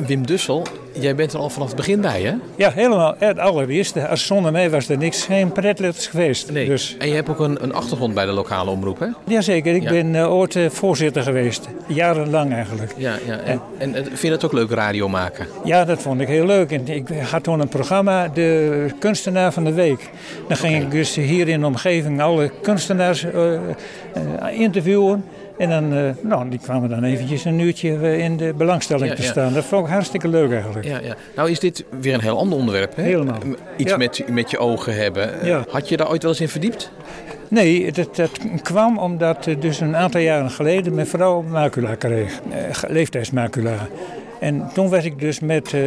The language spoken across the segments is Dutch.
Wim Dussel, jij bent er al vanaf het begin bij, hè? Ja, helemaal. Het allereerste. Als zonder mij was er niks, geen pretletters geweest. Nee. Dus, En je hebt ook een, een achtergrond bij de lokale omroep, hè? jazeker, ik Ja. ben eh, ooit eh, voorzitter geweest. Jarenlang eigenlijk. Ja, ja. En, en, en vind je het ook leuk, radio maken? Ja, dat vond ik heel leuk. En ik had toen een programma, de kunstenaar van de week. Dan ging ik dus hier in de omgeving alle kunstenaars eh, interviewen. En dan, eh, nou, die kwamen dan eventjes een uurtje eh, in de belangstelling Ja, te ja. staan. Dat vond ik hartstikke leuk eigenlijk. Ja, ja. Nou is dit weer een heel ander onderwerp, hè? Helemaal. Iets Ja. met, met je ogen hebben. Eh. Had je daar ooit wel eens in verdiept? Nee, dat, dat kwam omdat dus een aantal jaren geleden mijn vrouw macula kreeg. leeftijdsmacula. En toen was ik dus met eh,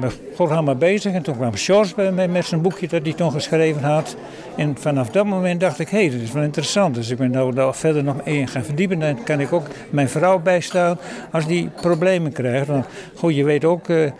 mijn programma bezig. En toen kwam George bij mij met zijn boekje dat hij toen geschreven had. En vanaf dat moment dacht ik, hé, hey, dat is wel interessant. Dus ik ben nou daar verder nog in gaan verdiepen. Dan kan ik ook mijn vrouw bijstaan als die problemen krijgt. Want goed, je weet ook, eh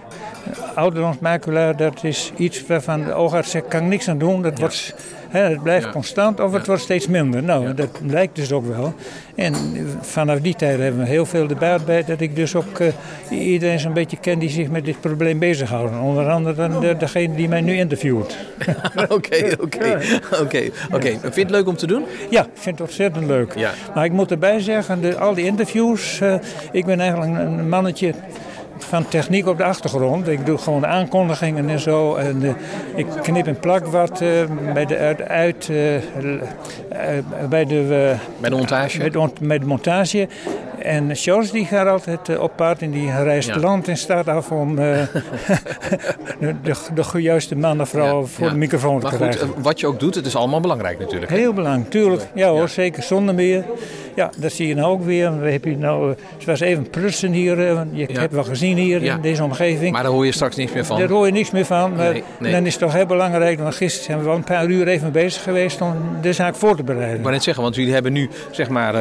ouderdomsmacula, dat is iets waarvan de oogarts zegt, kan ik niks aan doen. Dat wordt, hè, het blijft Ja. constant of het wordt steeds minder. Nou, dat lijkt dus ook wel. En vanaf die tijd hebben we heel veel debat bij dat ik dus ook eh, iedereen zo'n beetje ken die zich met dit probleem bezighouden. Onder andere dan de, degene die mij nu interviewt. Oké, oké. Oké, oké. Vind je het leuk om te doen? Ja, ik vind het ontzettend leuk. Ja. Maar ik moet erbij zeggen, de, al die interviews, eh, ik ben eigenlijk een mannetje van techniek op de achtergrond. Ik doe gewoon de aankondigingen en zo. En eh, ik knip en plak wat eh, bij de uit, uit eh, bij de Bij de montage? met, met de montage. En Sjors die gaat altijd eh, op pad en die reist Ja. land en staat af om eh, de, de, de juiste man of vrouw Ja, voor ja. de microfoon te Maar goed, krijgen. eh, wat je ook doet, het is allemaal belangrijk natuurlijk. Heel belangrijk, tuurlijk. Ja hoor, zeker zonder meer. Ja, dat zie je nou ook weer. We hebben nou, het was even prutsen hier. Je hebt wel gezien hier in deze omgeving. Maar daar hoor je straks niks meer van. Daar hoor je niks meer van. Maar Nee, nee. dan is het toch heel belangrijk. Want gisteren zijn we wel een paar uur even bezig geweest om de zaak voor te Ik bereiden. wou net zeggen, want jullie hebben nu, zeg maar,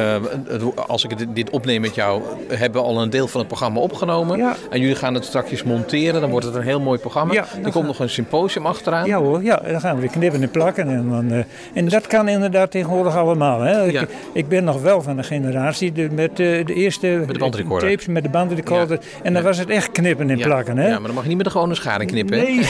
als ik dit- dit opneem met jou, hebben al een deel van het programma opgenomen. Ja. En jullie gaan het straks monteren, dan wordt het een heel mooi programma. Ja, er dan komt nog een symposium achteraan. Ja hoor, ja, dan gaan we weer knippen en plakken. En, dan, eh, en dat kan inderdaad tegenwoordig allemaal. Hè. Ja. Ik, ik ben nog wel van de generatie de, met eh, de eerste de bandrecorder. tapes met de bandrecorder. En dan was het echt knippen en plakken. Hè. Ja, maar dan mag je niet met de gewone schaar knippen. hè? Nee,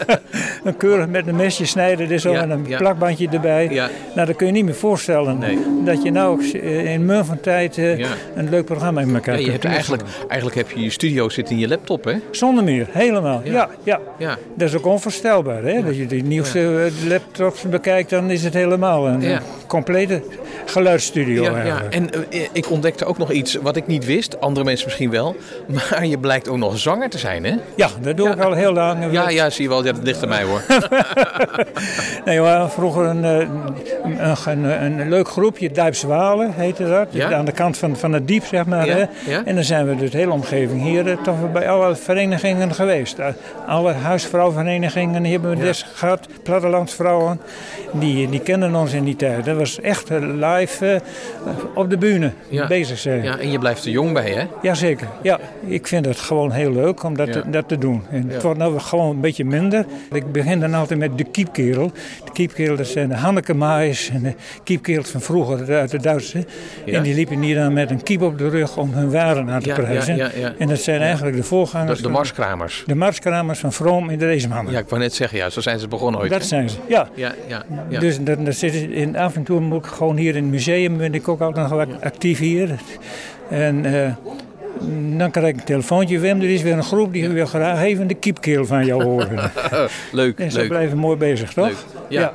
een keurig met een mesje snijden dus zo en een plakbandje erbij. Ja. Nou, dat kun je niet meer voorstellen. Nee. Dat je nou eh, in mum van tijd Ja. Een leuk programma in elkaar Ja, je hebt eigenlijk, eigenlijk heb je je studio zitten in je laptop, hè? Zonder meer, helemaal. Ja. Ja, ja. Ja. Dat is ook onvoorstelbaar. Hè? Dat je de nieuwste eh, laptops bekijkt, dan is het helemaal een complete geluidsstudio. Ja, ja. En eh, ik ontdekte ook nog iets wat ik niet wist, andere mensen misschien wel. Maar je blijkt ook nog zanger te zijn, hè? Ja, dat doe ik al heel lang. Ja, ja, zie je wel. Ja, dat ligt aan mij hoor. Nee, we hadden vroeger een, eh, een, een, een leuk groepje, Duipswalen heette dat. Ja. Aan de kant van, van het diep, zeg maar. Hè? ja. En dan zijn we dus de hele omgeving hier eh, toch bij alle verenigingen geweest. Alle huisvrouwverenigingen hebben we dus gehad. Plattelandsvrouwen, die, die kennen ons in die tijd. Dat was echt eh, live eh, op de bühne Ja. bezig zijn. Ja, en je blijft er jong bij, hè? Jazeker, ja. Ik vind het gewoon heel leuk om dat, Ja. te, dat te doen. En Ja. Het wordt nou gewoon een beetje minder. Ik begin dan altijd met de kiepkerel. De kiepkerel, dat zijn de Hanneke Maais en de kiepkerels van vroeger uit de Duitse. En die liepen hier dan met een kiep op de rug om hun waren aan te prijzen. ja, ja, ja. En dat zijn eigenlijk de voorgangers De, de marskramers. de marskramers van Vroom in de Reesmannen. Ja, ik wou net zeggen, ja, zo zijn ze begonnen ooit. dat hè? zijn ze, ja. Ja, ja. Dus dan, zit in, af en toe moet ik gewoon hier in het museum, ben ik ook altijd nog actief hier. En eh, dan krijg ik een telefoontje, Wim, er is weer een groep die wil graag even de kiepkeel van jou horen. leuk, en leuk. blijven mooi bezig, toch? Leuk. Ja.